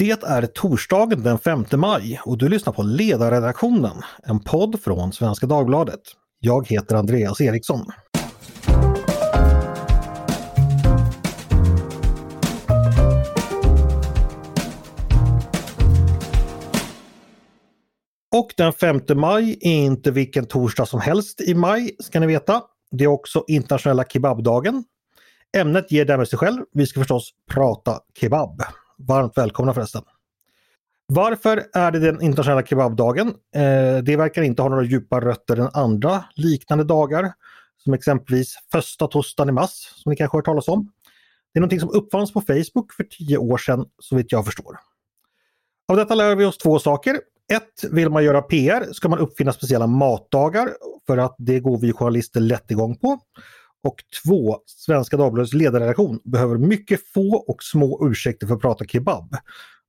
Det är torsdagen den 5 maj och du lyssnar på Ledarredaktionen, en podd från Svenska Dagbladet. Jag heter Andreas Eriksson. Och den 5 maj är inte vilken torsdag som helst i maj, ska ni veta. Det är också internationella kebabdagen. Ämnet ger därmed sig själv. Vi ska förstås prata kebab. Varmt välkomna förresten! Varför är det den internationella kebabdagen? Eh, det verkar inte ha några djupa rötter än andra liknande dagar. Som exempelvis första torsdagen i mars, som ni kanske har hört talas om. Det är någonting som uppfanns på Facebook för tio år sedan, så vitt jag förstår. Av detta lär vi oss två saker. Ett, vill man göra PR ska man uppfinna speciella matdagar för att det går vi journalister lätt igång på. Och två, Svenska Dagbladets ledarredaktion behöver mycket få och små ursäkter för att prata kebab.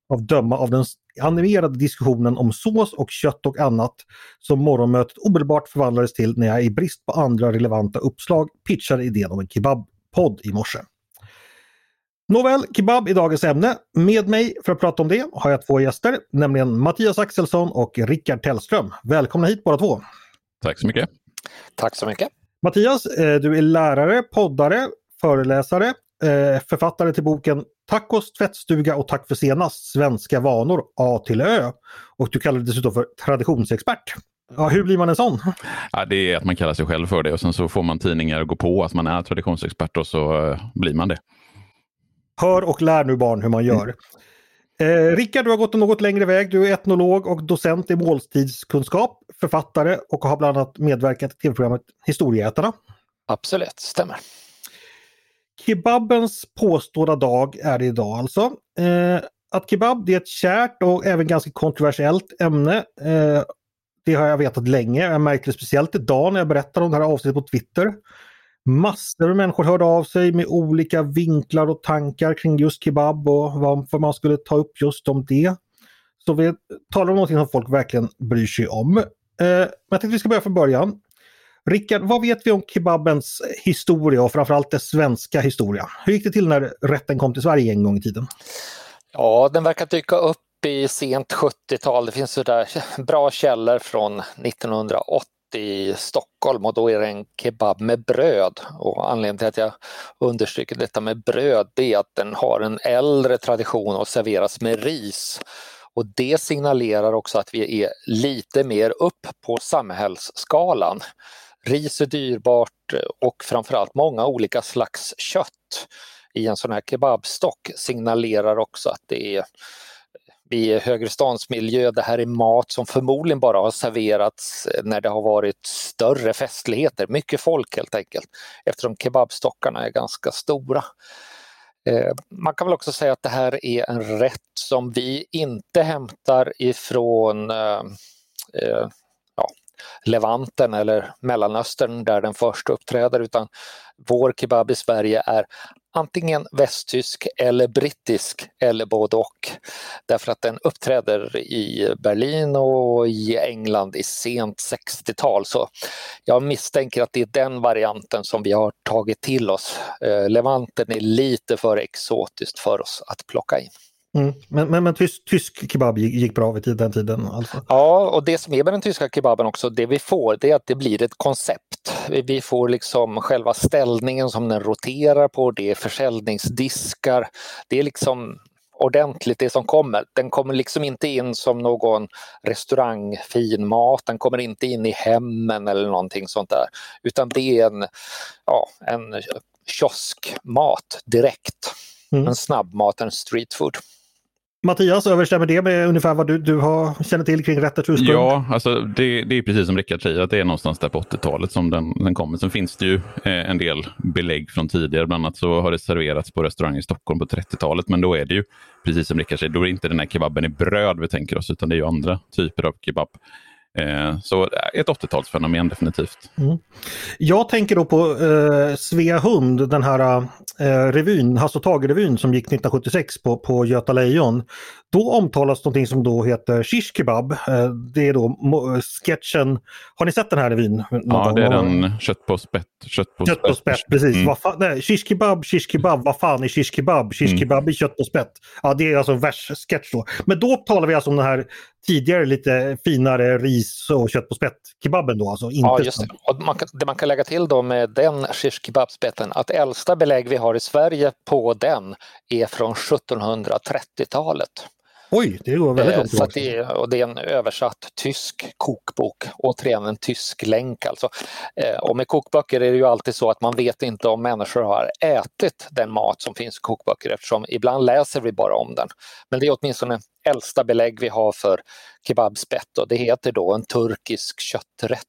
Av döma av den animerade diskussionen om sås och kött och annat som morgonmötet omedelbart förvandlades till när jag i brist på andra relevanta uppslag pitchade idén om en kebabpodd i morse. Nåväl, kebab är dagens ämne. Med mig för att prata om det har jag två gäster, nämligen Mattias Axelsson och Rickard Tellström. Välkomna hit båda två! Tack så mycket! Tack så mycket! Mattias, eh, du är lärare, poddare, föreläsare, eh, författare till boken Tacos, tvättstuga och tack för senast, Svenska vanor A till Ö. Och du kallar dig dessutom för traditionsexpert. Ja, hur blir man en sån? Ja, det är att man kallar sig själv för det och sen så får man tidningar att gå på att man är traditionsexpert och så eh, blir man det. Hör och lär nu barn hur man gör. Mm. Eh, Rickard, du har gått en något längre väg. Du är etnolog och docent i måltidskunskap, författare och har bland annat medverkat i tv-programmet Historieätarna. Absolut, stämmer. Kebabens påstådda dag är det idag alltså. Eh, att kebab det är ett kärt och även ganska kontroversiellt ämne. Eh, det har jag vetat länge. Jag märkte det speciellt idag när jag berättade om det här avsnittet på Twitter. Massor av människor hörde av sig med olika vinklar och tankar kring just kebab och varför man skulle ta upp just om det. Så vi talar om någonting som folk verkligen bryr sig om. Eh, men jag tänkte vi ska börja från början. Rickard, vad vet vi om kebabens historia och framförallt dess svenska historia? Hur gick det till när rätten kom till Sverige en gång i tiden? Ja, den verkar dyka upp i sent 70-tal. Det finns sådär bra källor från 1980 i Stockholm och då är det en kebab med bröd. Och anledningen till att jag understryker detta med bröd det är att den har en äldre tradition och serveras med ris. Och det signalerar också att vi är lite mer upp på samhällsskalan. Ris är dyrbart och framförallt många olika slags kött i en sån här kebabstock signalerar också att det är i Högrestansmiljö. Det här är mat som förmodligen bara har serverats eh, när det har varit större festligheter, mycket folk helt enkelt, eftersom kebabstockarna är ganska stora. Eh, man kan väl också säga att det här är en rätt som vi inte hämtar ifrån eh, Levanten eller Mellanöstern där den först uppträder utan vår kebab i Sverige är antingen västtysk eller brittisk eller både och. Därför att den uppträder i Berlin och i England i sent 60-tal. Så jag misstänker att det är den varianten som vi har tagit till oss. Eh, Levanten är lite för exotiskt för oss att plocka in. Mm. Men, men, men tysk, tysk, kebab gick bra vid den tiden? Alltså. Ja, och det som är med den tyska kebaben också, det vi får, det är att det blir ett koncept. Vi får liksom själva ställningen som den roterar på, det är försäljningsdiskar, det är liksom ordentligt det som kommer. Den kommer liksom inte in som någon restaurangfin mat, den kommer inte in i hemmen eller någonting sånt där. Utan det är en, ja, en kioskmat direkt. Mm. En snabbmat, en street food. Mattias, överstämmer det med ungefär vad du, du har, känner till kring rätters ursprung? Ja, alltså det, det är precis som Rickard säger, att det är någonstans där på 80-talet som den, den kommer. Sen finns det ju eh, en del belägg från tidigare, bland annat så har det serverats på restaurang i Stockholm på 30-talet, men då är det ju, precis som Rickard säger, då är det inte den här kebaben i bröd vi tänker oss, utan det är ju andra typer av kebab. Eh, så eh, ett 80-talsfenomen definitivt. Mm. Jag tänker då på eh, Svea Hund, den här eh, revyn, Hasse och Tage-revyn som gick 1976 på, på Göta Lejon. Då omtalas någonting som då heter shish kebab. Eh, det är då sketchen, har ni sett den här revyn? Ja, det är den kött på spett. Kött på, kött på spett, spett precis. Mm. Vad fan, nej, shish kebab, shish kebab, vad fan är shish kebab? Shish mm. kebab är kött på spett. Ja, det är alltså en vers-sketch då. Men då talar vi alltså om den här tidigare lite finare ris och kött på spett-kebaben då. Alltså inte ja, just det. Och man kan, det man kan lägga till då med den shish kebab-spetten, att äldsta belägg vi har i Sverige på den är från 1730-talet. Oj, det går väldigt långt eh, det, är, och det är en översatt tysk kokbok, återigen en tysk länk alltså. Eh, och med kokböcker är det ju alltid så att man vet inte om människor har ätit den mat som finns i kokböcker eftersom ibland läser vi bara om den. Men det är åtminstone äldsta belägg vi har för kebabspett och det heter då en turkisk kötträtt.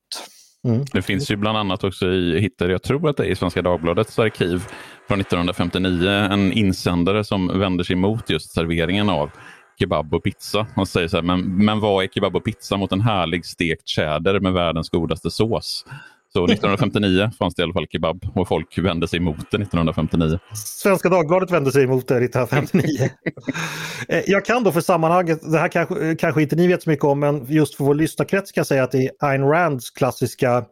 Mm. Det finns ju bland annat också i, hittar jag tror att det är i Svenska Dagbladets arkiv från 1959, en insändare som vänder sig mot just serveringen av kebab och pizza. Man säger så här, men, men vad är kebab och pizza mot en härlig stekt tjäder med världens godaste sås? Så 1959 fanns det i alla fall kebab och folk vände sig emot det 1959. Svenska Dagbladet vände sig emot det 1959. Eh, jag kan då för sammanhanget, det här kanske, kanske inte ni vet så mycket om, men just för vår lyssnarkrets kan jag säga att det är Ayn Rands klassiska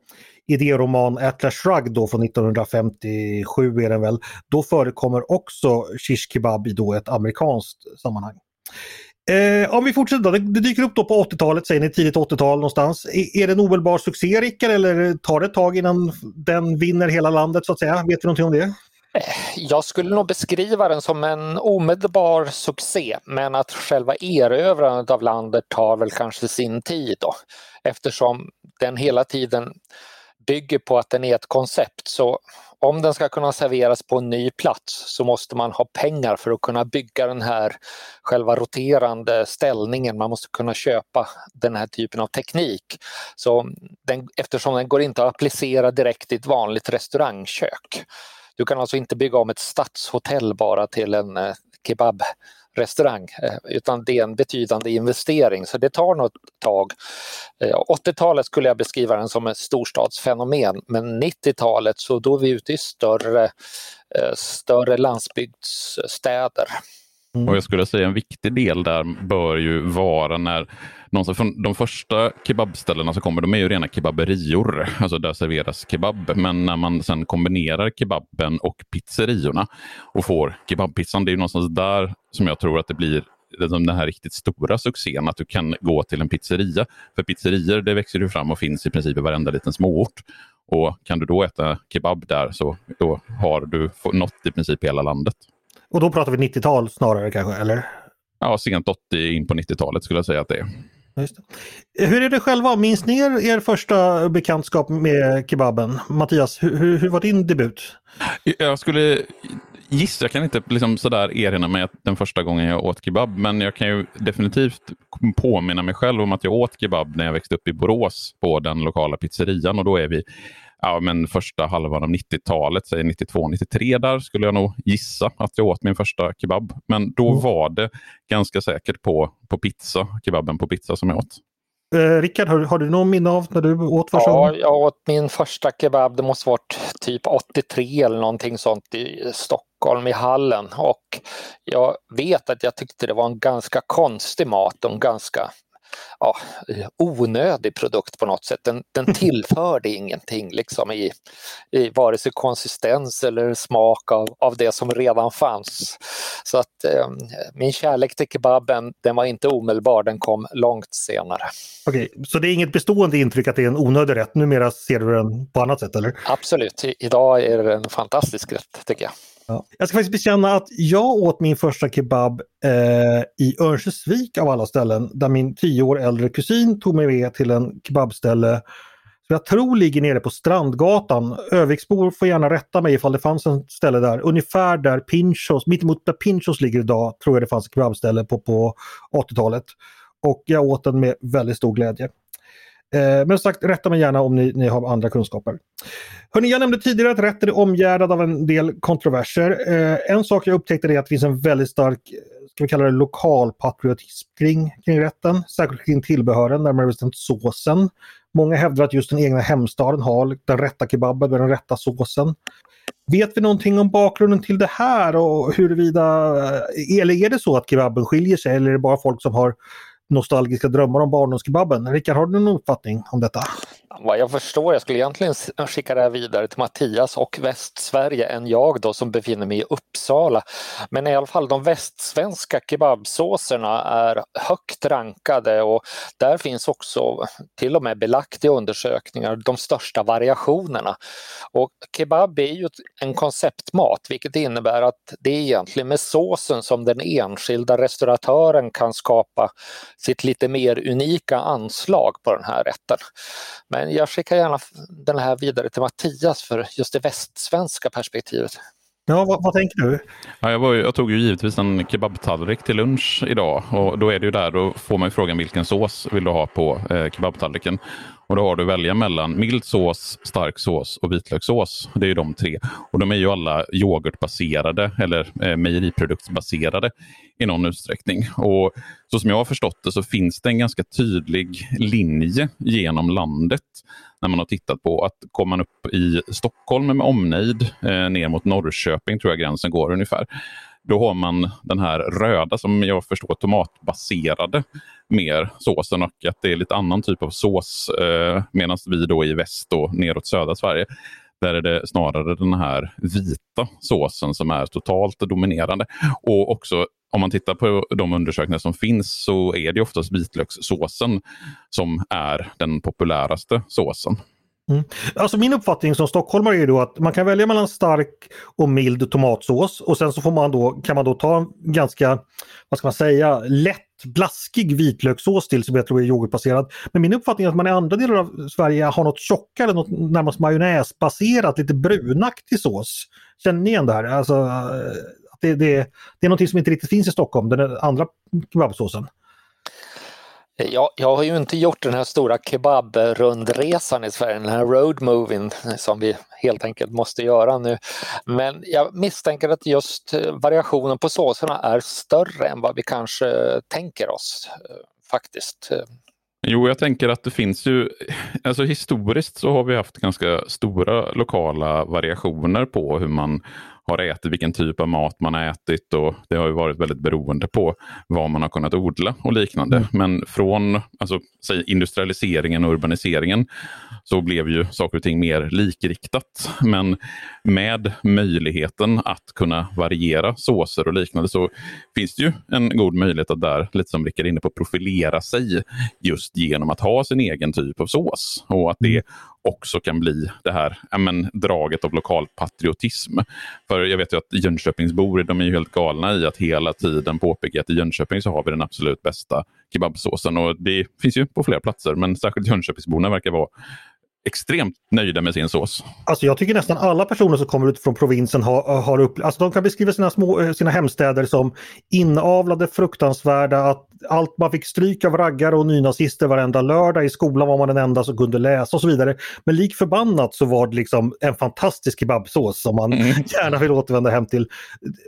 idéroman Atlas Shrugged då från 1957 är den väl. Då förekommer också shish kebab i då ett amerikanskt sammanhang. Eh, om vi fortsätter, det, det dyker upp då på 80-talet, säger ni tidigt 80-tal någonstans. Är, är det en omedelbar succé Rickard eller tar det ett tag innan den vinner hela landet så att säga? Vet du någonting om det? Eh, jag skulle nog beskriva den som en omedelbar succé men att själva erövrandet av landet tar väl kanske sin tid då eftersom den hela tiden bygger på att den är ett koncept. Så om den ska kunna serveras på en ny plats så måste man ha pengar för att kunna bygga den här själva roterande ställningen. Man måste kunna köpa den här typen av teknik. Så den, eftersom den går inte att applicera direkt i ett vanligt restaurangkök. Du kan alltså inte bygga om ett stadshotell bara till en eh, kebab restaurang eh, utan det är en betydande investering så det tar något tag. Eh, 80-talet skulle jag beskriva den som ett storstadsfenomen men 90-talet så då är vi ute i större, eh, större landsbygdsstäder. Mm. Och jag skulle säga en viktig del där bör ju vara när någonstans de första kebabställena som kommer, de är ju rena kebaberior, alltså där serveras kebab. Men när man sen kombinerar kebaben och pizzeriorna och får kebabpizzan, det är ju någonstans där som jag tror att det blir den här riktigt stora succén, att du kan gå till en pizzeria. För pizzerior det växer ju fram och finns i princip i varenda liten småort. Och kan du då äta kebab där så då har du nått i princip hela landet. Och då pratar vi 90-tal snarare kanske, eller? Ja, sent 80 in på 90-talet skulle jag säga att det är. Hur är det själva? Minns ni er, er första bekantskap med kebaben? Mattias, hur, hur, hur, var din debut? Jag skulle gissa, jag kan inte liksom sådär erinra mig att den första gången jag åt kebab, men jag kan ju definitivt påminna mig själv om att jag åt kebab när jag växte upp i Borås på den lokala pizzerian och då är vi ja, men första halvan av 90-talet, säg 92-93 där skulle jag nog gissa att jag åt min första kebab. Men då mm. var det ganska säkert på, på pizza, kebaben på pizza som jag åt. Eh, Rickard, har, har, du någon minne av när du åt första Ja, jag åt min första kebab, det måste varit typ 83 eller någonting sånt i Stockholm i hallen och jag vet att jag tyckte det var en ganska konstig mat och en ganska ja, onödig produkt på något sätt. Den, den tillförde ingenting liksom i, i vare sig konsistens eller smak av, av det som redan fanns. Så att eh, min kärlek till kebaben, den var inte omedelbar, den kom långt senare. Okej, så det är inget bestående intryck att det är en onödig rätt? Numera ser du den på annat sätt eller? Absolut, idag är det en fantastisk rätt tycker jag. Ja. Jag ska faktiskt bekänna att jag åt min första kebab eh, i Örnsköldsvik av alla ställen där min tio år äldre kusin tog mig med till en kebabställe som jag tror ligger nere på Strandgatan. Öviksbor får gärna rätta mig ifall det fanns en ställe där. Ungefär där Pinchos, mittemot där Pinchos ligger idag, tror jag det fanns ett kebabställe på, på 80-talet. Och jag åt den med väldigt stor glädje. Eh, men som sagt, rätta mig gärna om ni, ni har andra kunskaper. Hörrni, jag nämnde tidigare att rätten är omgärdad av en del kontroverser. Eh, en sak jag upptäckte är att det finns en väldigt stark, eh, ska vi kalla det lokalpatriotism kring, kring rätten. Särskilt kring tillbehören, närmare bestämt såsen. Många hävdar att just den egna hemstaden har den rätta kebaben med den rätta såsen. Vet vi någonting om bakgrunden till det här och huruvida, eller är det så att kebaben skiljer sig eller är det bara folk som har nostalgiska drömmar om barndomskebaben? Rickard, har du någon uppfattning om detta? Vad jag förstår, jag skulle egentligen skicka det här vidare till Mattias och Västsverige än jag då som befinner mig i Uppsala. Men i alla fall de västsvenska kebabsåserna är högt rankade och där finns också till och med belagt i undersökningar de största variationerna. Och kebab är ju en konceptmat vilket innebär att det är egentligen med såsen som den enskilda restauratören kan skapa sitt lite mer unika anslag på den här rätten. Men jag skickar gärna den här vidare till Mattias för just det västsvenska perspektivet. Ja, vad, vad, tänker du? Ja, jag, var, jag, tog ju givetvis en kebabtallrik till lunch idag och då är det ju där, då får man ju frågan vilken sås vill du ha på eh, kebabtallriken. Och då har du att välja mellan mild sås, stark sås och vitlökssås. Det är ju de tre. Och de är ju alla yoghurtbaserade eller eh, mejeriproduktsbaserade i någon utsträckning. Och så som jag har förstått det så finns det en ganska tydlig linje genom landet när man har tittat på att kommer man upp i Stockholm med omnejd eh, ner mot Norrköping tror jag gränsen går ungefär. Då har man den här röda som jag förstår tomatbaserade mer såsen och att det är lite annan typ av sås. Eh, Medan vi då i väst och neråt södra Sverige där är det snarare den här vita såsen som är totalt dominerande. Och också om man tittar på de undersökningar som finns så är det oftast vitlökssåsen som är den populäraste såsen. Mm. Alltså min uppfattning som stockholmare är då att man kan välja mellan stark och mild tomatsås och sen så får man då, kan man då ta en ganska, vad ska man säga, lätt blaskig vitlökssås till som jag tror är yoghurtbaserad. Men min uppfattning är att man i andra delar av Sverige har något tjockare, något närmast majonnäsbaserat, lite brunaktig sås. Känner ni igen det här? Alltså, det, det, det är något som inte riktigt finns i Stockholm, den andra kebabsåsen. Jag, jag har ju inte gjort den här stora kebabrundresan i Sverige, den här roadmoving som vi helt enkelt måste göra nu. Men jag misstänker att just variationen på såserna är större än vad vi kanske tänker oss faktiskt. Jo, jag tänker att det finns ju, alltså historiskt så har vi haft ganska stora lokala variationer på hur man har ätit, vilken typ av mat man har ätit och det har ju varit väldigt beroende på vad man har kunnat odla och liknande. Mm. Men från alltså, säg, industrialiseringen och urbaniseringen så blev ju saker och ting mer likriktat. Men med möjligheten att kunna variera såser och liknande så finns det ju en god möjlighet att där, lite som Rickard är inne på, profilera sig just genom att ha sin egen typ av sås. Och att det mm också kan bli det här men, draget av lokalpatriotism. För jag vet ju att Jönköpingsbor de är ju helt galna i att hela tiden påpeka att i Jönköping så har vi den absolut bästa kebabsåsen. Och det finns ju på flera platser, men särskilt Jönköpingsborna verkar vara extremt nöjda med sin sås. Alltså jag tycker nästan alla personer som kommer ut från provinsen har, har upp, alltså de kan beskriva sina, små, eh, sina hemstäder som inavlade, fruktansvärda, att allt man fick stryk av raggare och nynazister varenda lördag. I skolan var man den enda som kunde läsa och så vidare. Men lik förbannat så var det liksom en fantastisk kebabsås som man mm. gärna vill återvända hem till.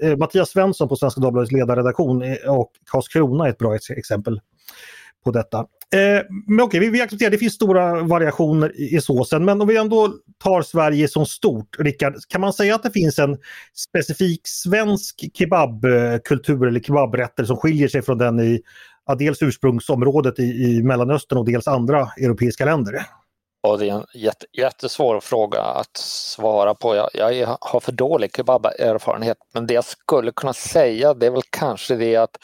Eh, Mattias Svensson på Svenska Dagbladets ledarredaktion eh, och Karlskrona är ett bra exempel på detta. Eh, men okej, vi, vi accepterar det finns stora variationer i, i såsen. Men om vi ändå tar Sverige som stort, Rickard, kan man säga att det finns en specifik svensk kebabkultur eller kebabrätter som skiljer sig från den i ja, dels ursprungsområdet i, i Mellanöstern och dels andra europeiska länder? Och det är en jätte, jättesvår fråga att svara på. Jag, jag har för dålig kebaberfarenhet men det jag skulle kunna säga det är väl kanske det att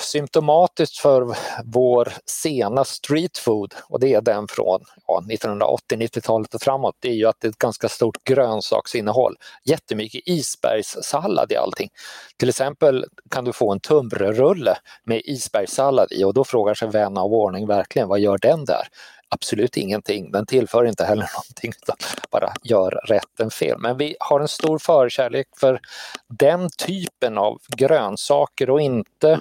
symptomatiskt för vår sena streetfood och det är den från ja, 1980-90-talet och framåt, det är ju att det är ett ganska stort grönsaksinnehåll. Jättemycket isbergssallad i allting. Till exempel kan du få en tunnbrödsrulle med isbergssallad i och då frågar sig vän av ordning verkligen vad gör den där? Absolut ingenting. Den tillför inte heller någonting utan bara gör rätten fel. Men vi har en stor förkärlek för den typen av grönsaker och inte,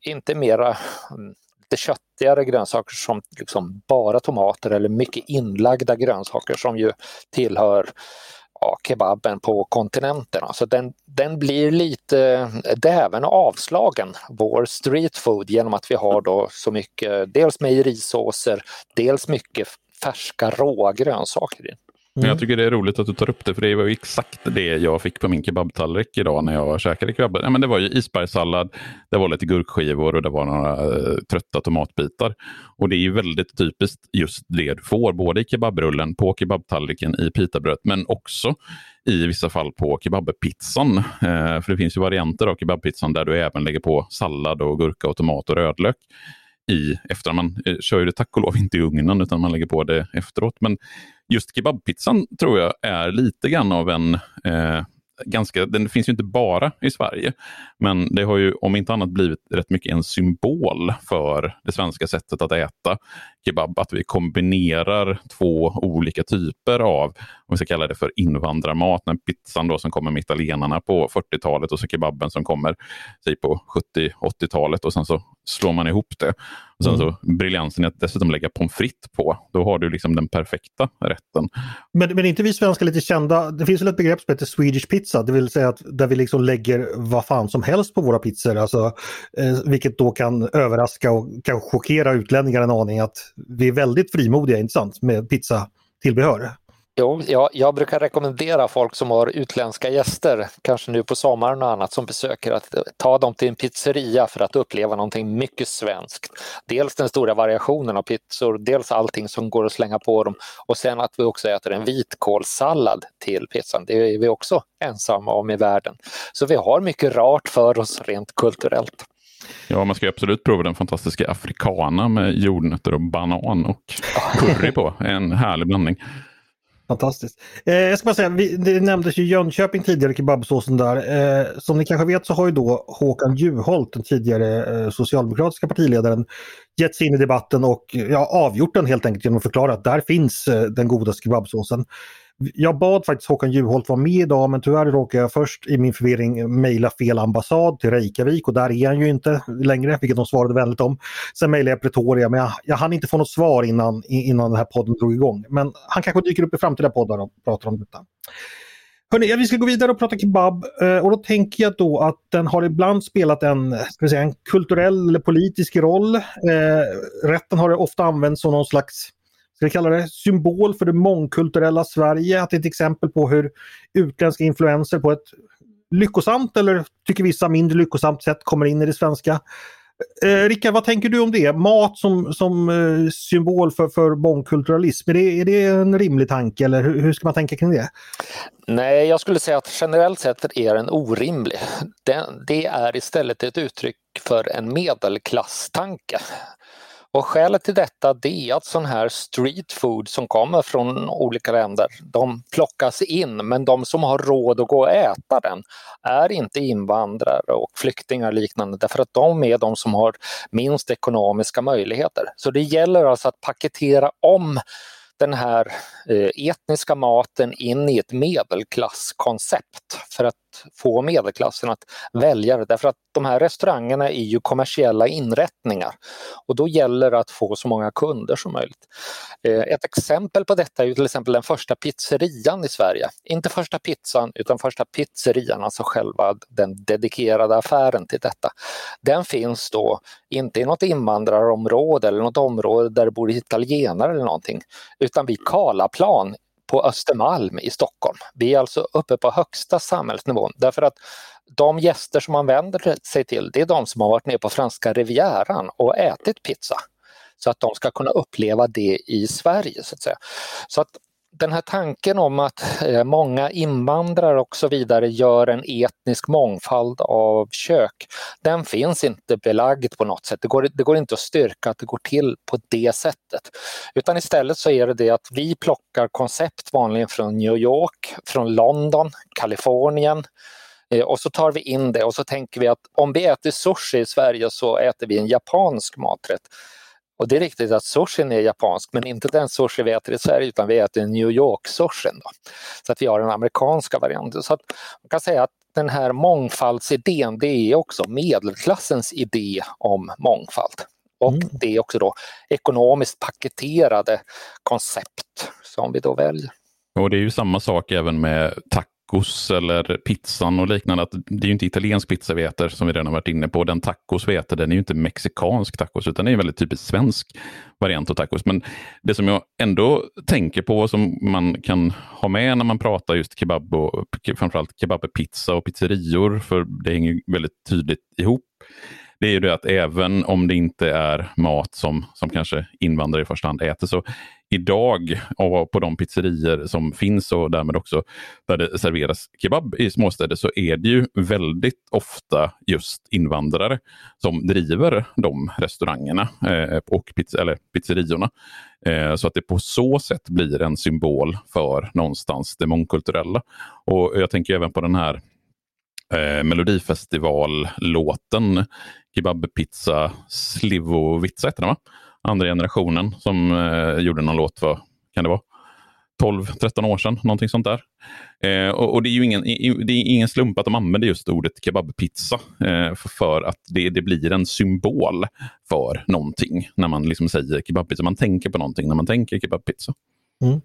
inte mera mm, lite köttigare grönsaker som liksom bara tomater eller mycket inlagda grönsaker som ju tillhör ja, kebaben på kontinenten. Alltså den, den blir lite, däven och avslagen, vår street food, genom att vi har då så mycket, dels mejerisåser, dels mycket färska råa grönsaker Mm. Jag tycker det är roligt att du tar upp det, för det var ju exakt det jag fick på min kebabtallrik idag när jag käkade kebab. Ja, men det var ju isbergssallad, det var lite gurkskivor och det var några uh, trötta tomatbitar. Och det är ju väldigt typiskt just det du får, både i kebabrullen, på kebabtallriken, i pitabröd, men också i vissa fall på kebabpizzan. Uh, för det finns ju varianter av kebabpizzan där du även lägger på sallad och gurka och tomat och rödlök i efter. Man eh, kör ju det tack och lov inte i ugnen utan man lägger på det efteråt. Men just kebabpizzan tror jag är lite grann av en eh, ganska, den finns ju inte bara i Sverige, men det har ju om inte annat blivit rätt mycket en symbol för det svenska sättet att äta kebab. Att vi kombinerar två olika typer av, om vi ska kalla det för invandrarmat, den pizzan då som kommer med italienarna på 40-talet och så kebaben som kommer säg på 70-80-talet och sen så slår man ihop det. Och sen mm. så briljansen att dessutom lägga pommes frites på. Då har du liksom den perfekta rätten. Men, men inte vi svenskar lite kända? Det finns väl ett begrepp som heter Swedish pizza, det vill säga att där vi liksom lägger vad fan som helst på våra pizzor. Alltså, eh, vilket då kan överraska och kan chockera utlänningar en aning att vi är väldigt frimodiga, inte sant, med pizzatillbehör. Jo, jag, jag brukar rekommendera folk som har utländska gäster, kanske nu på sommaren och annat, som besöker att eh, ta dem till en pizzeria för att uppleva någonting mycket svenskt. Dels den stora variationen av pizzor, dels allting som går att slänga på dem och sen att vi också äter en vitkålssallad till pizzan. Det är vi också ensamma om i världen. Så vi har mycket rart för oss rent kulturellt. Ja, man ska absolut prova den fantastiska afrikana med jordnötter och banan och curry på. En härlig blandning. Fantastiskt. Eh, jag ska bara säga, vi, det nämndes ju Jönköping tidigare, kebabsåsen där. Eh, som ni kanske vet så har ju då Håkan Juholt, den tidigare eh, socialdemokratiska partiledaren, gett sig in i debatten och ja, avgjort den helt enkelt genom att förklara att där finns eh, den godaste kebabsåsen. Jag bad faktiskt Håkan Juholt vara med idag men tyvärr råkade jag först i min förvirring mejla fel ambassad till Reykjavik och där är han ju inte längre, vilket de svarade vänligt om. Sen mejlade jag Pretoria men jag, jag hann inte få något svar innan, innan den här podden drog igång. Men han kanske dyker upp i framtida poddar och pratar om detta. Hörrni, vi ska gå vidare och prata kebab eh, och då tänker jag då att den har ibland spelat en, ska vi säga, en kulturell eller politisk roll. Eh, rätten har ofta använts som någon slags ska vi kalla det, symbol för det mångkulturella Sverige. Att det är ett exempel på hur utländska influenser på ett lyckosamt eller tycker vissa mindre lyckosamt sätt kommer in i det svenska. Eh, Rickard, vad tänker du om det? Mat som, som eh, symbol för, för mångkulturalism, är det, är det en rimlig tanke eller hur, hur, ska man tänka kring det? Nej, jag skulle säga att generellt sett är den orimlig. Den, det är istället ett uttryck för en medelklasstanke. Och skälet till detta det är att sån här street food som kommer från olika länder, de plockas in men de som har råd att gå och äta den är inte invandrare och flyktingar och liknande därför att de är de som har minst ekonomiska möjligheter. Så det gäller alltså att paketera om den här eh, etniska maten in i ett medelklasskoncept för att få medelklassen att välja det. Därför att de här restaurangerna är ju kommersiella inrättningar och då gäller det att få så många kunder som möjligt. Eh, ett exempel på detta är ju till exempel den första pizzerian i Sverige. Inte första pizzan utan första pizzerian, alltså själva den dedikerade affären till detta. Den finns då inte i något invandrarområde eller något område där det bor italienare eller någonting utan vid Karlaplan på Östermalm i Stockholm. Vi är alltså uppe på högsta samhällsnivån därför att de gäster som man vänder sig till det är de som har varit nere på franska rivieran och ätit pizza. Så att de ska kunna uppleva det i Sverige. Så att säga. Så att den här tanken om att eh, många invandrare och så vidare gör en etnisk mångfald av kök, den finns inte belagd på något sätt. Det går, det går inte att styrka att det går till på det sättet. Utan istället så är det det att vi plockar koncept vanligen från New York, från London, Kalifornien, eh, och så tar vi in det och så tänker vi att om vi äter sushi i Sverige så äter vi en japansk maträtt. Och det är riktigt att sushin är japansk, men inte den sushi vi äter i Sverige utan vi äter New York-sushin. Så att vi har den amerikanska varianten. Så att man kan säga att den här mångfaldsidén, det är också medelklassens idé om mångfald. Och mm. det är också då ekonomiskt paketerade koncept som vi då väljer. Och det är ju samma sak även med tacos eller pizzan och liknande. Att det är ju inte italiensk pizza vi äter som vi redan varit inne på. Den tacos vi äter den är ju inte mexikansk tacos utan det är en väldigt typisk svensk variant av tacos. Men det som jag ändå tänker på som man kan ha med när man pratar just kebab och framförallt kebabpizza och pizzerior för det hänger väldigt tydligt ihop det är ju det att även om det inte är mat som, som kanske invandrare i första hand äter, så idag på de pizzerier som finns och därmed också där det serveras kebab i småstäder så är det ju väldigt ofta just invandrare som driver de restaurangerna eh, och pizza, eller pizzeriorna. Eh, så att det på så sätt blir en symbol för någonstans det mångkulturella. Och jag tänker även på den här eh, Melodifestivallåten Kebabpizza Slivovitsa heter den va? Andra generationen som eh, gjorde någon låt för, kan det vara? 12-13 år sedan, någonting sånt där. Eh, och, och, det är ju ingen, det är ingen slump att de använder just ordet kebabpizza eh, för, för, att det, det, blir en symbol för någonting när man liksom säger kebabpizza. Man tänker på någonting när man tänker kebabpizza. Mm.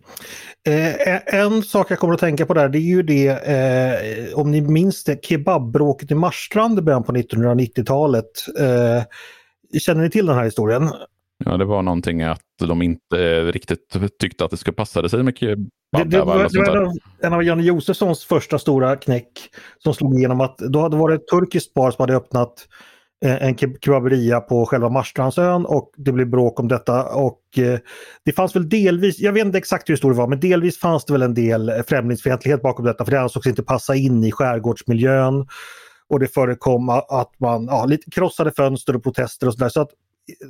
Eh, en sak jag kommer att tänka på där det är ju det, eh, om ni minns det, kebabbråket i Marstrand i början på 1990-talet. Eh, känner ni till den här historien? Ja, det var någonting att de inte riktigt tyckte att det skulle passa sig med kebab. Det, det, var, det var en av Janne Josefssons första stora knäck som slog igenom att då hade det varit ett turkiskt par som hade öppnat Eh, Eh, en kebaberia på själva Marstrandsön och det blev bråk om detta och eh, det fanns väl delvis, jag vet inte exakt hur stor det var, men delvis fanns det väl en del främlingsfientlighet bakom detta för det ansågs inte passa in i skärgårdsmiljön. Och det förekom att man ja, lite krossade fönster och protester och sådär. Så att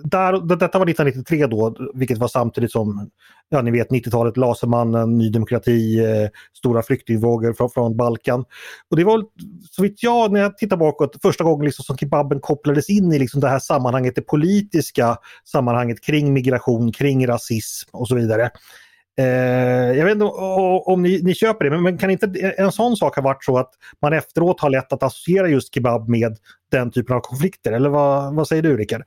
där, detta var 1993 då, vilket var samtidigt som, ja ni vet 90-talet, Lasermannen, Ny Demokrati, eh, stora flyktingvågor från, från Balkan. Och det var så vitt jag, när jag tittar bakåt, första gången liksom som kebaben kopplades in i liksom det här sammanhanget, det politiska sammanhanget kring migration, kring rasism och så vidare. Eh, jag vet inte om, om ni, ni, köper det, men, men kan inte en sån sak ha varit så att man efteråt har lätt att associera just kebab med den typen av konflikter? Eller vad, vad säger du Rickard?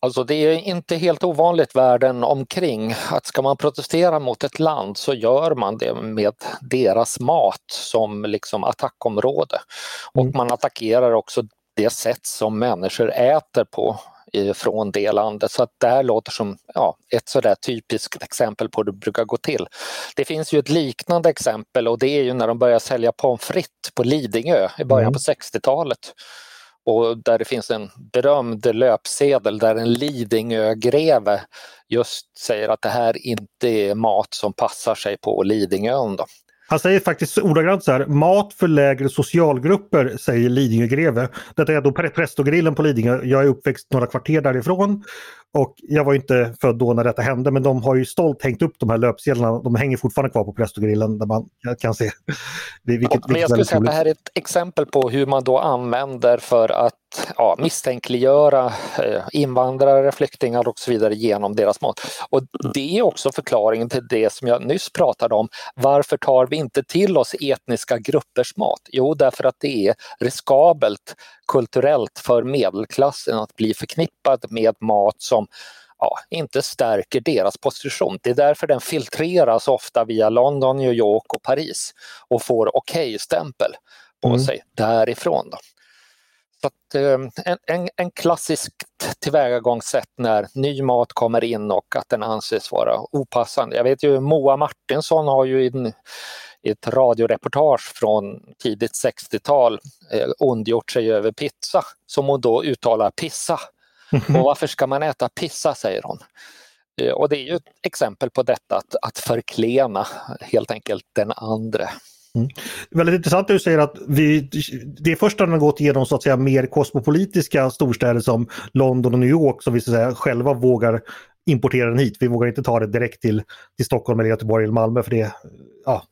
Alltså det är inte helt ovanligt världen omkring att ska man protestera mot ett land så gör man det med deras mat som liksom attackområde. Och mm. man attackerar också det sätt som människor äter på från det landet. Så att det här låter som ja, ett sådär typiskt exempel på hur det brukar gå till. Det finns ju ett liknande exempel och det är ju när de börjar sälja pommes frites på Lidingö i början mm. på 60-talet och där det finns en berömd löpsedel där en Lidingögreve just säger att det här inte är mat som passar sig på Lidingön. Då. Han säger faktiskt ordagrant så här, mat för lägre socialgrupper säger Lidingögreve. Detta är då Prästogrillen på Lidingö. Jag är uppväxt några kvarter därifrån och jag var inte född då när detta hände men de har ju stolt hängt upp de här löpsedlarna. De hänger fortfarande kvar på Prästogrillen där man kan se. Det, vilket, ja, men jag skulle säga att det här är ett exempel på hur man då använder för att ja, misstänkliggöra eh, invandrare, flyktingar och så vidare genom deras mat. Och det är också förklaringen till det som jag nyss pratade om. Varför tar vi inte till oss etniska gruppers mat? Jo, därför att det är riskabelt kulturellt för medelklassen att bli förknippad med mat som ja, inte stärker deras position. Det är därför den filtreras ofta via London, New York och Paris och får okej-stämpel på mm. sig därifrån. Då. Så att, eh, en, en, en klassiskt tillvägagångssätt när ny mat kommer in och att den anses vara opassande. Jag vet ju Moa Martinsson har ju in, i ett radioreportage från tidigt 60-tal eh, ondgjort sig över pizza som hon då uttalar pissa. Mm Och varför ska man äta pizza säger hon. Eh, och det är ju ett exempel på detta att, att förklena helt enkelt den andre. Mm. Väldigt intressant att du säger att vi, det är först när man gått igenom så att säga mer kosmopolitiska storstäder som London och New York som vi så att säga, själva vågar importera den hit. Vi vågar inte ta det direkt till, till Stockholm eller Göteborg eller Malmö för det, ja,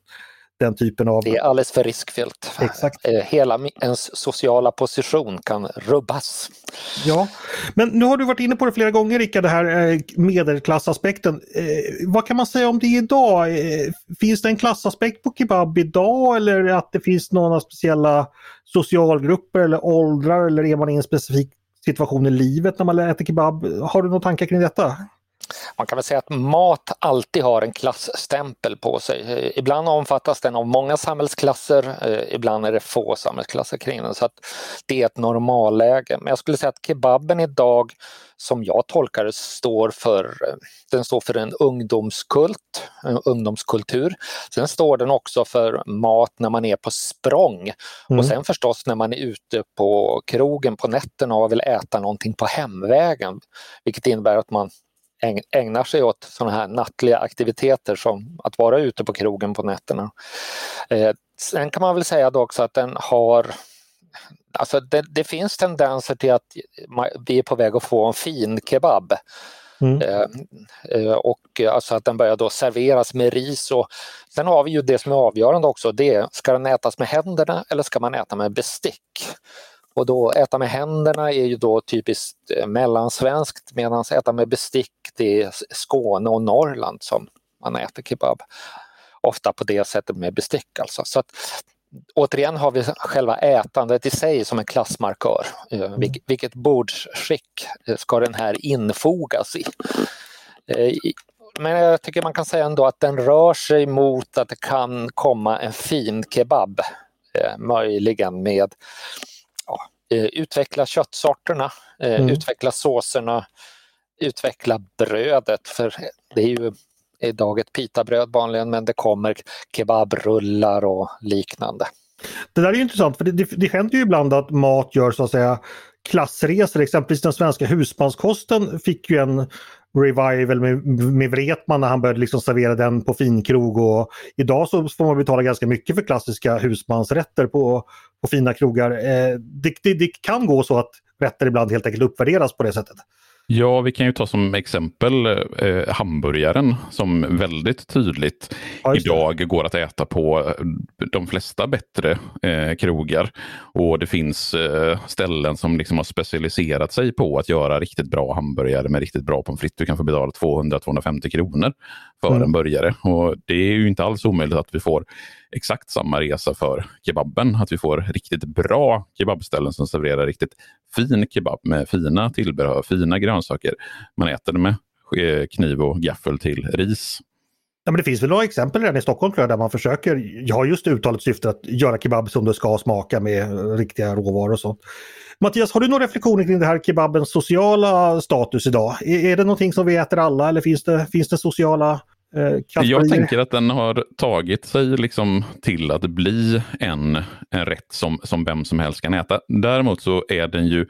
den typen av... Det är alldeles för riskfyllt. Exakt. Eh, hela ens sociala position kan rubbas. Ja, men nu har du varit inne på det flera gånger Rickard, det här eh, medelklassaspekten. Eh, vad kan man säga om det idag? Finns det en klassaspekt på kebab idag eller att det finns några speciella socialgrupper eller åldrar eller är man i en specifik situation i livet när man äter kebab? Har du några tankar kring detta? Man kan väl säga att mat alltid har en klassstämpel på sig. Eh, ibland omfattas den av många samhällsklasser, eh, ibland är det få samhällsklasser kring den. Så att det är ett normalläge. Men jag skulle säga att kebaben idag, som jag tolkar det, står för, den står för en ungdomskult, en ungdomskultur. Sen står den också för mat när man är på språng mm. och sen förstås när man är ute på krogen på nätterna och vill äta någonting på hemvägen. Vilket innebär att man ägnar sig åt sådana här nattliga aktiviteter som att vara ute på krogen på nätterna. Eh, sen kan man väl säga då också att den har Alltså det, det, finns tendenser till att vi är på väg att få en fin kebab. Mm. Eh, eh, och alltså att den börjar då serveras med ris och sen har vi ju det som är avgörande också, det är ska den ätas med händerna eller ska man äta med bestick? Och då äta med händerna är ju då typiskt eh, mellansvenskt medan äta med bestick det är Skåne och Norrland som man äter kebab. Ofta på det sättet med bestick alltså. Så att, återigen har vi själva ätandet i sig som en klassmarkör. Eh, mm. vilket bordsskick ska den här infogas i? Eh, men jag tycker man kan säga ändå att den rör sig mot att det kan komma en fin kebab. Möjligen med Eh, utveckla köttsorterna, eh, mm. utveckla såserna, utveckla brödet. För det är ju idag ett pitabröd vanligen men det kommer kebabrullar och liknande. Det där är intressant för det, det, det händer ju ibland att mat gör så att säga klassresor. Exempelvis den svenska husmanskosten fick ju en revival med, med Wretman när han började liksom servera den på finkrog och idag så får man betala ganska mycket för klassiska husmansrätter på, på fina krogar. Eh, det, det, det, kan gå så att rätter ibland helt enkelt uppvärderas på det sättet. Ja, vi kan ju ta som exempel eh, hamburgaren som väldigt tydligt ja, idag går att äta på eh, de flesta bättre eh, krogar. Och det finns eh, ställen som liksom har specialiserat sig på att göra riktigt bra hamburgare med riktigt bra pommes frites. Du kan få betala 200-250 kronor för mm. en burgare. Och det är ju inte alls omöjligt att vi får exakt samma resa för kebaben. Att vi får riktigt bra kebabställen som serverar riktigt fin kebab med fina tillbehör, fina grönsaker. Man äter det med kniv och gaffel till ris. Ja, men det finns väl några exempel redan i Stockholm tror jag, där man försöker, jag har just uttalat syfte att göra kebab som det ska smaka med riktiga råvaror och sånt. Mattias, har du några reflektioner kring det här kebabens sociala status idag? Är, är det någonting som vi äter alla eller finns det, finns det sociala Eh, jag tänker att den har tagit sig liksom till att bli en, en rätt som, som vem som helst kan äta. Däremot så är den ju,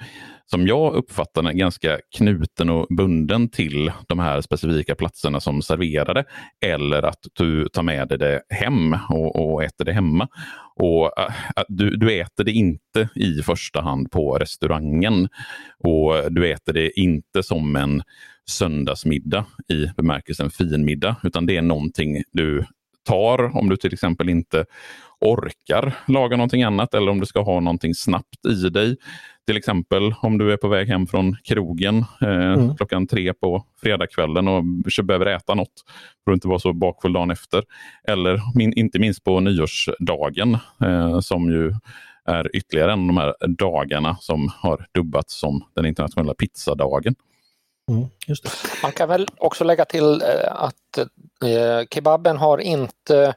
som jag uppfattar den, ganska knuten och bunden till de här specifika platserna som serverar det. Eller att du tar med dig det hem och, och äter det hemma. Och äh, du, du äter det inte i första hand på restaurangen. Och du äter det inte som en söndagsmiddag i bemärkelsen finmiddag, utan det är någonting du tar om du till exempel inte orkar laga någonting annat eller om du ska ha någonting snabbt i dig. Till exempel om du är på väg hem från krogen eh, mm. klockan tre på fredagskvällen och behöver äta något för att inte vara så bakfull dagen efter. Eller min, inte minst på nyårsdagen eh, som ju är ytterligare en av de här dagarna som har dubbats som den internationella pizzadagen. Mm, Man kan väl också lägga till eh, att eh, kebaben har inte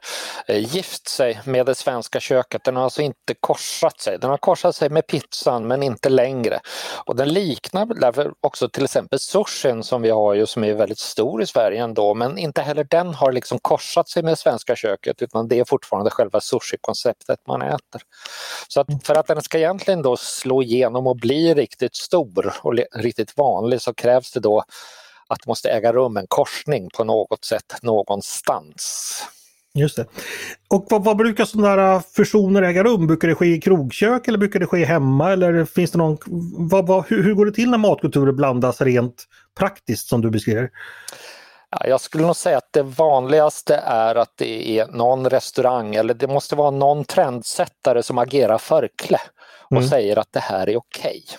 eh, gift sig med det svenska köket. Den har alltså inte korsat sig. Den har korsat sig med pizzan men inte längre. Och den liknar därför också till exempel sushin som vi har ju som är väldigt stor i Sverige ändå men inte heller den har liksom korsat sig med det svenska köket utan det är fortfarande själva sushi-konceptet man äter. Så att för att den ska egentligen då slå igenom och bli riktigt stor och riktigt vanlig så krävs det då att det måste äga rum en korsning på något sätt någonstans. Just det. Och vad, vad brukar sådana där fusioner äga rum? Brukar det ske i krogkök eller brukar det ske hemma? Eller finns det någon, vad, vad, hur, hur går det till när matkulturer blandas rent praktiskt som du beskriver? Ja, jag skulle nog säga att det vanligaste är att det är någon restaurang eller det måste vara någon trendsättare som agerar förkle och mm. säger att det här är okej. Okay.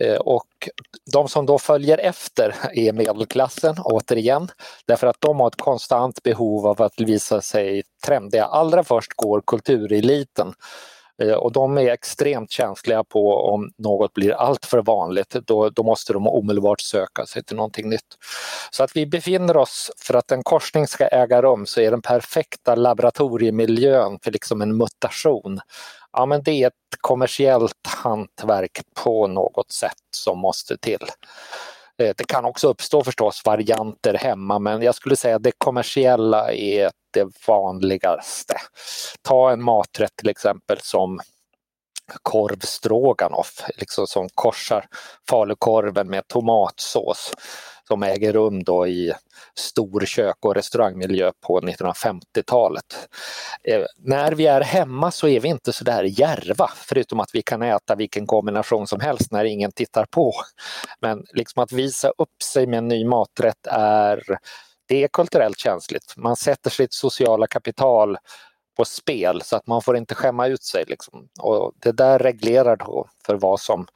Eh, och de som då följer efter är medelklassen återigen, därför att de har ett konstant behov av att visa sig trendiga. Allra först går kultureliten eh, och de är extremt känsliga på om något blir alltför vanligt, då, då måste de omedelbart söka sig till någonting nytt. Så att vi befinner oss, för att en korsning ska äga rum så är den perfekta laboratoriemiljön för liksom en mutation. Ja men det är ett kommersiellt hantverk på något sätt som måste till. Eh, det kan också uppstå förstås varianter hemma men jag skulle säga att det kommersiella är det vanligaste. Ta en maträtt till exempel som korv stroganoff, liksom som korsar falukorven med tomatsås som äger rum då i storkök och restaurangmiljö på 1950-talet. Eh, när vi är hemma så är vi inte så där järva, förutom att vi kan äta vilken kombination som helst när ingen tittar på. Men liksom att visa upp sig med en ny maträtt är, det är kulturellt känsligt. Man sätter sitt sociala kapital på spel så att man får inte skämma ut sig. Liksom. Och det där reglerar då för vad som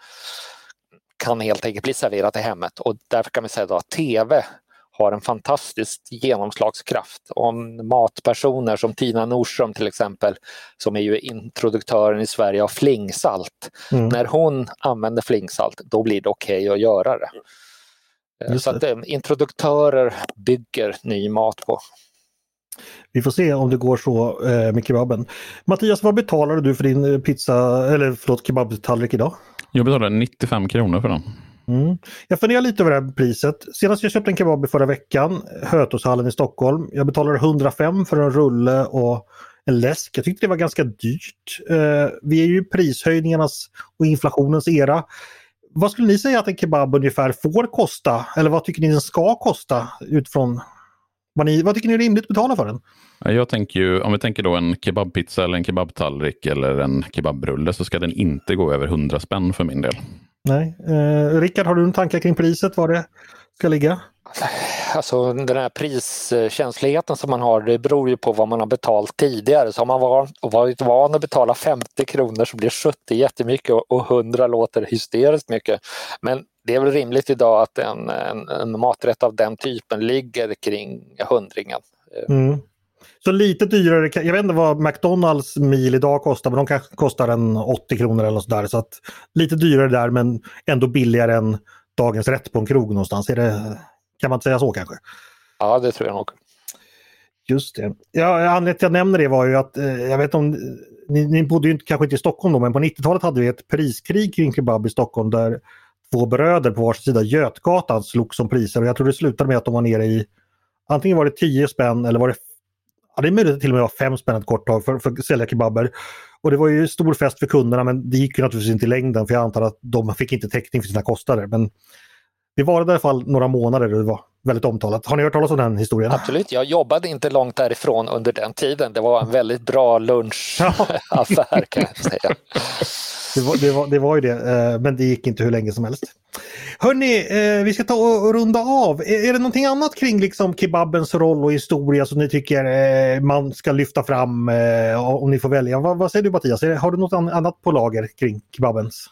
kan helt enkelt bli serverat i hemmet och därför kan vi säga att TV har en fantastisk genomslagskraft. Om matpersoner som Tina Nordström till exempel, som är ju introduktören i Sverige av flingsalt. Mm. När hon använder flingsalt, då blir det okej okay att göra det. Just så att eh, introduktörer bygger ny mat på. Vi får se om det går så eh, med kebaben. Mattias, vad betalade du för din pizza, eller förlåt, kebabtallrik idag? Jag betalade 95 kronor för den. Mm. Jag funderar lite över det här priset. Senast jag köpte en kebab i förra veckan, Hötorgshallen i Stockholm. Jag betalade 105 för en rulle och en läsk. Jag tyckte det var ganska dyrt. Eh, vi är ju i prishöjningarnas och inflationens era. Vad skulle ni säga att en kebab ungefär får kosta? Eller vad tycker ni den ska kosta utifrån vad, ni, vad tycker ni är rimligt att betala för den? Jag tänker ju, om vi tänker då en kebabpizza eller en kebabtallrik eller en kebabrulle så ska den inte gå över 100 spänn för min del. Nej. Eh, Rickard, har du en tanke kring priset, var det ska ligga? Alltså den här priskänsligheten som man har, det beror ju på vad man har betalt tidigare. Så har man varit van att betala 50 kronor så blir 70 jättemycket och 100 låter hysteriskt mycket. Men det är väl rimligt idag att en, en, en maträtt av den typen ligger kring hundringen. Mm. Så lite dyrare, jag vet inte vad McDonalds mil idag kostar, men de kanske kostar en 80 kronor eller sådär. Så att lite dyrare där men ändå billigare än dagens rätt på en krog någonstans. Är det, kan man inte säga så kanske? Ja, det tror jag nog. Just det. Ja, anledningen till att jag nämner det var ju att, eh, jag vet om, ni, ni bodde ju kanske inte i Stockholm då, men på 90-talet hade vi ett priskrig kring kebab i Stockholm där två bröder på varsin sida Götgatan slogs om priser och jag tror det slutade med att de var nere i antingen var det 10 spänn eller var det Ja, det är möjligt att till och med var 5 spänn ett kort tag för, för att sälja kebaber. Och det var ju stor fest för kunderna men det gick ju naturligtvis inte i längden för jag antar att de fick inte täckning för sina kostnader. Men det var i alla fall några månader det var väldigt omtalat. Har ni hört talas om den historien? Absolut, jag jobbade inte långt därifrån under den tiden. Det var en väldigt bra lunchaffär kan jag säga. Det var, det, var, det var ju det, eh, men det gick inte hur länge som helst. Hörni, eh, vi ska ta och runda av. Är det någonting annat kring liksom kebabens roll och historia som ni tycker eh, man ska lyfta fram om ni får välja? Vad, säger du Mattias? Har du något annat på lager kring kebabens?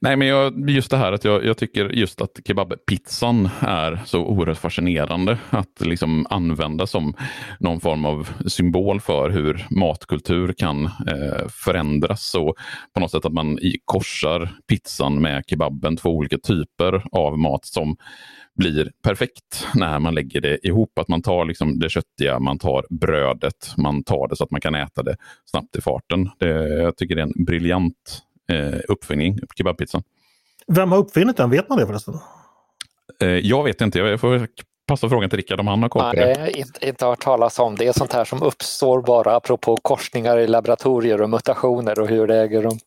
Nej, men jag, just det här att jag, jag, tycker just att kebabpizzan är så oerhört fascinerande att liksom använda som någon form av symbol för hur matkultur kan eh, förändras. Och på något sätt att man i, korsar pizzan med kebaben, två olika typer av mat som blir perfekt när man lägger det ihop. Att man tar liksom det köttiga, man tar brödet, man tar det så att man kan äta det snabbt i farten. Det, jag tycker det är en briljant eh, uppfinning, kebabpizzan. Vem har uppfinnit den? Vet man det förresten? Eh, jag vet inte. Jag får passa frågan till Rickard om han har koll på det. Nej, inte, inte hört talas om. Det är sånt här som uppstår bara apropå korsningar i laboratorier och mutationer och hur det äger rum.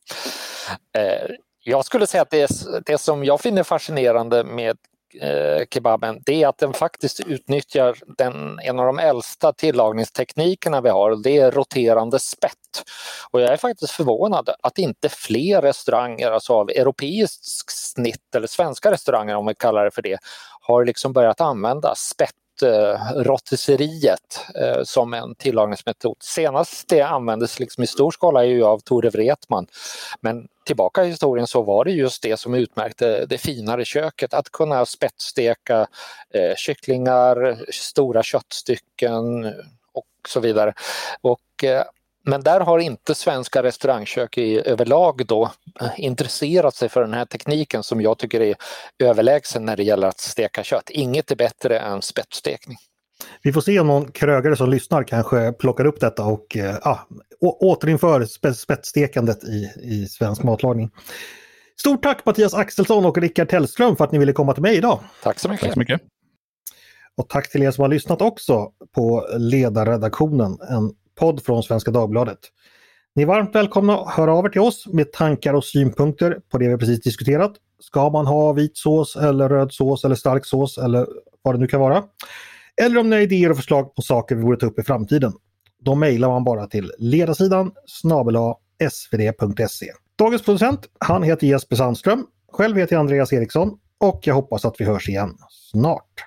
Eh, jag skulle säga att det, det som jag finner fascinerande med Eh, kebaben, det är att den faktiskt utnyttjar den, en av de äldsta tillagningsteknikerna vi har, det är roterande spett. Och jag är faktiskt förvånad att inte fler restauranger, alltså av europeiskt snitt eller svenska restauranger om vi kallar det för det, har liksom börjat använda spett Eh, rotisseriet eh, som en tillagningsmetod. Senast det användes liksom i stor skala är ju av Tore Wretman. Men tillbaka i historien så var det just det som utmärkte det finare köket, att kunna spetssteka eh, kycklingar, stora köttstycken och så vidare. Och eh, men där har inte svenska restaurangkök i, överlag då eh, intresserat sig för den här tekniken som jag tycker är överlägsen när det gäller att steka kött. Inget är bättre än spettstekning. Vi får se om någon krögare som lyssnar kanske plockar upp detta och äh, återinför spetsstekandet i, i svensk matlagning. Stort tack Mattias Axelsson och Rickard Tellström för att ni ville komma till mig idag. Tack så mycket. Tack så mycket. Och tack till er som har lyssnat också på Ledarredaktionen, en podd från Svenska Dagbladet. Ni är varmt välkomna att höra av er till oss med tankar och synpunkter på det vi precis diskuterat. Ska man ha vit sås eller röd sås eller stark sås eller vad det nu kan vara? Eller om ni har idéer och förslag på saker vi borde ta upp i framtiden. Då mejlar man bara till ledarsidan snabela svd.se. Dagens producent, han heter Jesper Sandström. Själv heter jag Andreas Eriksson och jag hoppas att vi hörs igen snart.